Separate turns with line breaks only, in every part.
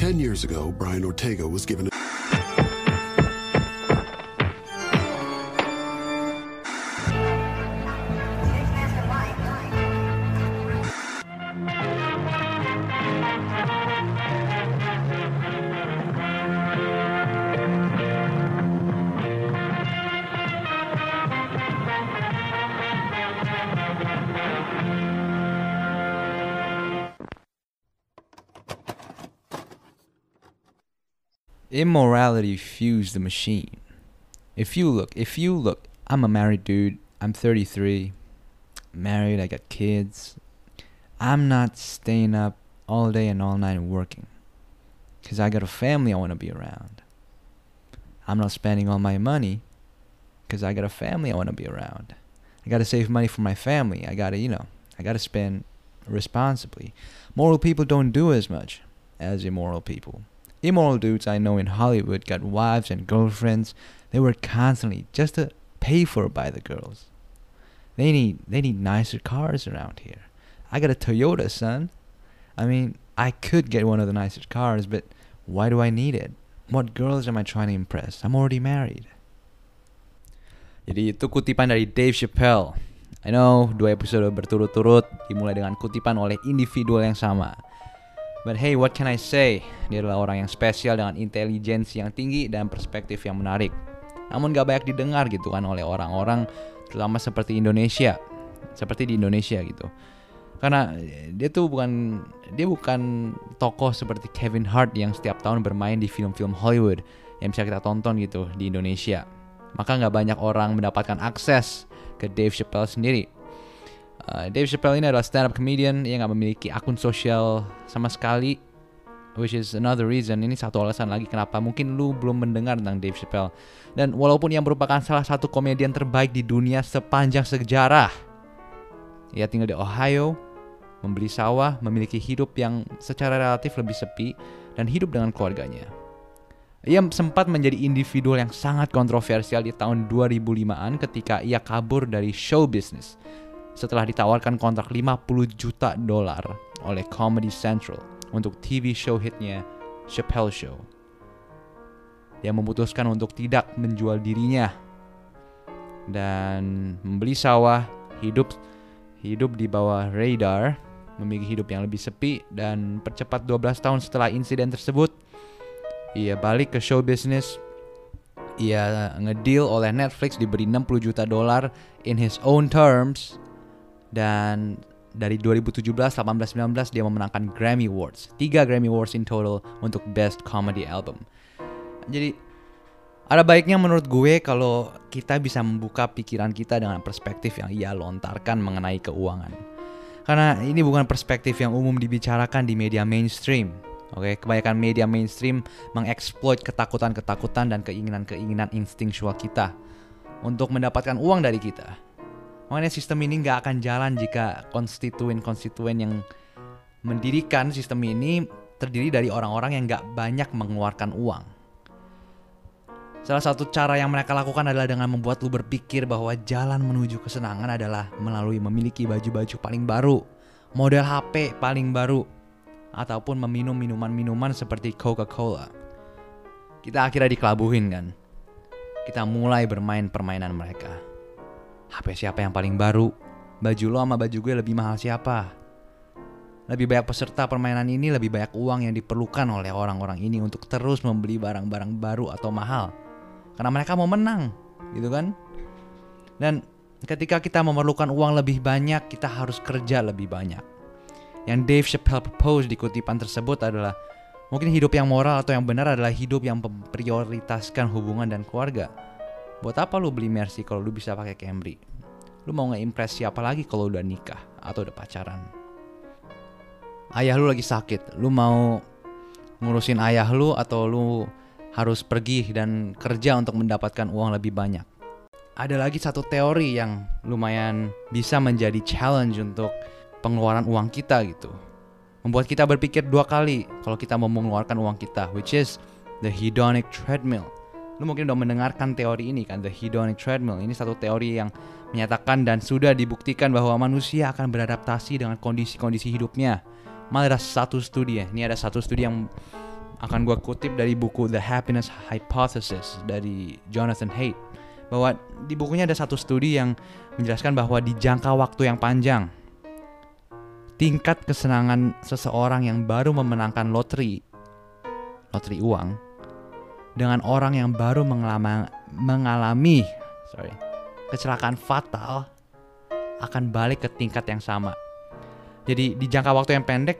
Ten years ago, Brian Ortega was given a
Immorality fused the machine. If you look, if you look, I'm a married dude. I'm 33, married. I got kids. I'm not staying up all day and all night working, cause I got a family I want to be around. I'm not spending all my money, cause I got a family I want to be around. I gotta save money for my family. I gotta, you know, I gotta spend responsibly. Moral people don't do as much as immoral people. Immoral dudes I know in Hollywood got wives and girlfriends. They work constantly just to pay for by the girls. They need they need nicer cars around here. I got a Toyota, son. I mean, I could get one of the nicest cars, but why do I need it? What girls am I trying to impress? I'm already married. Jadi itu kutipan dari Dave Chappelle. I know dua episode berturut-turut dimulai dengan kutipan oleh individual yang sama. But hey, what can I say? Dia adalah orang yang spesial dengan intelijensi yang tinggi dan perspektif yang menarik. Namun gak banyak didengar gitu kan oleh orang-orang terutama seperti Indonesia. Seperti di Indonesia gitu. Karena dia tuh bukan dia bukan tokoh seperti Kevin Hart yang setiap tahun bermain di film-film Hollywood yang bisa kita tonton gitu di Indonesia. Maka nggak banyak orang mendapatkan akses ke Dave Chappelle sendiri. Uh, Dave Chappelle ini adalah stand up comedian yang nggak memiliki akun sosial sama sekali, which is another reason. Ini satu alasan lagi kenapa mungkin lu belum mendengar tentang Dave Chappelle. Dan walaupun ia merupakan salah satu komedian terbaik di dunia sepanjang sejarah, ia tinggal di Ohio, membeli sawah, memiliki hidup yang secara relatif lebih sepi, dan hidup dengan keluarganya. Ia sempat menjadi individual yang sangat kontroversial di tahun 2005-an ketika ia kabur dari show business setelah ditawarkan kontrak 50 juta dolar oleh Comedy Central untuk TV show hitnya Chappelle Show. Dia memutuskan untuk tidak menjual dirinya dan membeli sawah, hidup hidup di bawah radar, memiliki hidup yang lebih sepi dan percepat 12 tahun setelah insiden tersebut, ia balik ke show business. Ia ngedeal oleh Netflix diberi 60 juta dolar in his own terms dan dari 2017, 18, 19 dia memenangkan Grammy Awards. 3 Grammy Awards in total untuk Best Comedy Album. Jadi ada baiknya menurut gue kalau kita bisa membuka pikiran kita dengan perspektif yang ia lontarkan mengenai keuangan. Karena ini bukan perspektif yang umum dibicarakan di media mainstream. Oke, kebanyakan media mainstream mengeksploit ketakutan-ketakutan dan keinginan-keinginan instinktual kita untuk mendapatkan uang dari kita. Makanya sistem ini nggak akan jalan jika konstituen-konstituen yang mendirikan sistem ini terdiri dari orang-orang yang nggak banyak mengeluarkan uang. Salah satu cara yang mereka lakukan adalah dengan membuat lu berpikir bahwa jalan menuju kesenangan adalah melalui memiliki baju-baju paling baru, model HP paling baru, ataupun meminum minuman-minuman seperti Coca-Cola. Kita akhirnya dikelabuhin kan. Kita mulai bermain permainan mereka. HP siapa yang paling baru? Baju lo sama baju gue lebih mahal siapa? Lebih banyak peserta permainan ini lebih banyak uang yang diperlukan oleh orang-orang ini untuk terus membeli barang-barang baru atau mahal. Karena mereka mau menang, gitu kan? Dan ketika kita memerlukan uang lebih banyak, kita harus kerja lebih banyak. Yang Dave Chappelle propose di kutipan tersebut adalah mungkin hidup yang moral atau yang benar adalah hidup yang memprioritaskan hubungan dan keluarga. Buat apa lu beli Mercy kalau lu bisa pakai Camry? Lu mau nge-impress siapa lagi kalau udah nikah atau udah pacaran? Ayah lu lagi sakit, lu mau ngurusin ayah lu atau lu harus pergi dan kerja untuk mendapatkan uang lebih banyak? Ada lagi satu teori yang lumayan bisa menjadi challenge untuk pengeluaran uang kita gitu. Membuat kita berpikir dua kali kalau kita mau mengeluarkan uang kita, which is the hedonic treadmill. Lu mungkin udah mendengarkan teori ini kan, the hedonic treadmill. Ini satu teori yang menyatakan dan sudah dibuktikan bahwa manusia akan beradaptasi dengan kondisi-kondisi hidupnya. Malah ada satu studi ya, ini ada satu studi yang akan gue kutip dari buku The Happiness Hypothesis dari Jonathan Haidt bahwa di bukunya ada satu studi yang menjelaskan bahwa di jangka waktu yang panjang tingkat kesenangan seseorang yang baru memenangkan lotre lotre uang dengan orang yang baru mengalami, mengalami sorry kecelakaan fatal akan balik ke tingkat yang sama. Jadi di jangka waktu yang pendek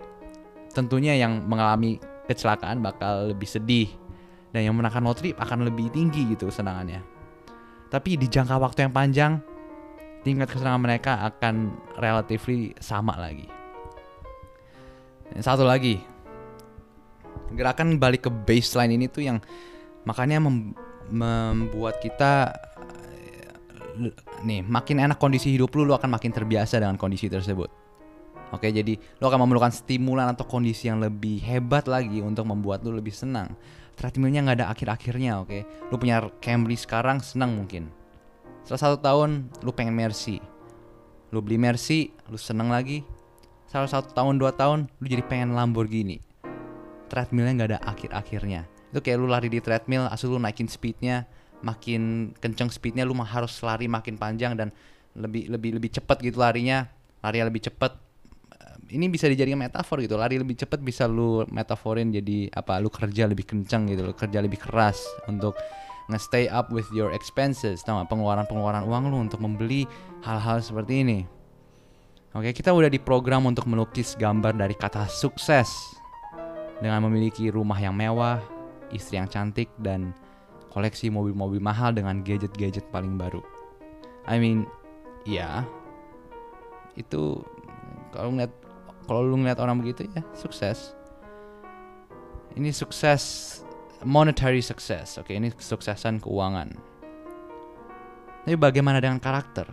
tentunya yang mengalami kecelakaan bakal lebih sedih dan yang menangkan lotre akan lebih tinggi gitu kesenangannya. Tapi di jangka waktu yang panjang tingkat kesenangan mereka akan relatively sama lagi. Dan satu lagi, gerakan balik ke baseline ini tuh yang makanya mem membuat kita nih makin enak kondisi hidup lu lu akan makin terbiasa dengan kondisi tersebut. Oke jadi lu akan memerlukan stimulan atau kondisi yang lebih hebat lagi untuk membuat lu lebih senang. Treadmillnya nggak ada akhir-akhirnya oke? Lu punya Camry sekarang senang mungkin. Setelah satu tahun lu pengen Mercy. Lu beli Mercy lu seneng lagi. Salah satu tahun dua tahun lu jadi pengen Lamborghini. Treadmillnya nggak ada akhir-akhirnya itu kayak lu lari di treadmill asal lu naikin speednya makin kenceng speednya lu harus lari makin panjang dan lebih lebih lebih cepat gitu larinya. Lari lebih cepat ini bisa dijadikan metafor gitu lari lebih cepat bisa lu metaforin jadi apa lu kerja lebih kenceng gitu lu kerja lebih keras untuk nge-stay up with your expenses. Tau pengeluaran-pengeluaran uang lu untuk membeli hal-hal seperti ini. Oke kita udah diprogram untuk melukis gambar dari kata sukses. Dengan memiliki rumah yang mewah, istri yang cantik dan koleksi mobil-mobil mahal dengan gadget-gadget paling baru. I mean, ya itu kalau ngeliat kalau lu ngeliat orang begitu ya sukses. Ini sukses monetary success, oke ini kesuksesan keuangan. Tapi bagaimana dengan karakter?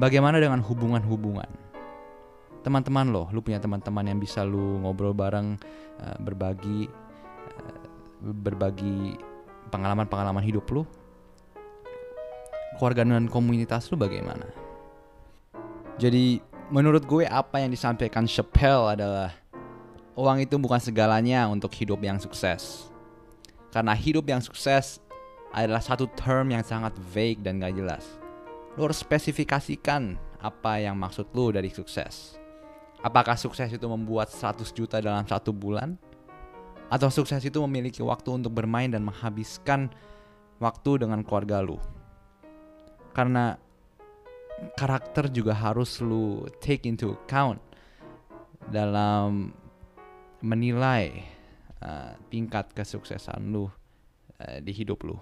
Bagaimana dengan hubungan-hubungan? Teman-teman lo, lu punya teman-teman yang bisa lu ngobrol bareng, uh, berbagi, berbagi pengalaman-pengalaman hidup lu? Keluarga dan komunitas lu bagaimana? Jadi menurut gue apa yang disampaikan Chappelle adalah uang itu bukan segalanya untuk hidup yang sukses. Karena hidup yang sukses adalah satu term yang sangat vague dan gak jelas. Lu harus spesifikasikan apa yang maksud lu dari sukses. Apakah sukses itu membuat 100 juta dalam satu bulan? Atau sukses itu memiliki waktu untuk bermain dan menghabiskan waktu dengan keluarga lu? Karena karakter juga harus lu take into account dalam menilai uh, tingkat kesuksesan lu uh, di hidup lu.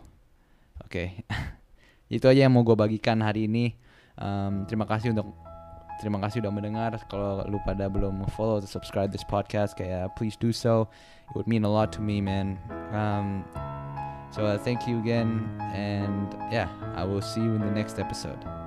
Oke, okay. itu aja yang mau gue bagikan hari ini. Um, terima kasih untuk terima kasih udah mendengar. Kalau lu pada belum follow atau subscribe this podcast, kayak please do so. It would mean a lot to me, man. Um, so uh, thank you again, and yeah, I will see you in the next episode.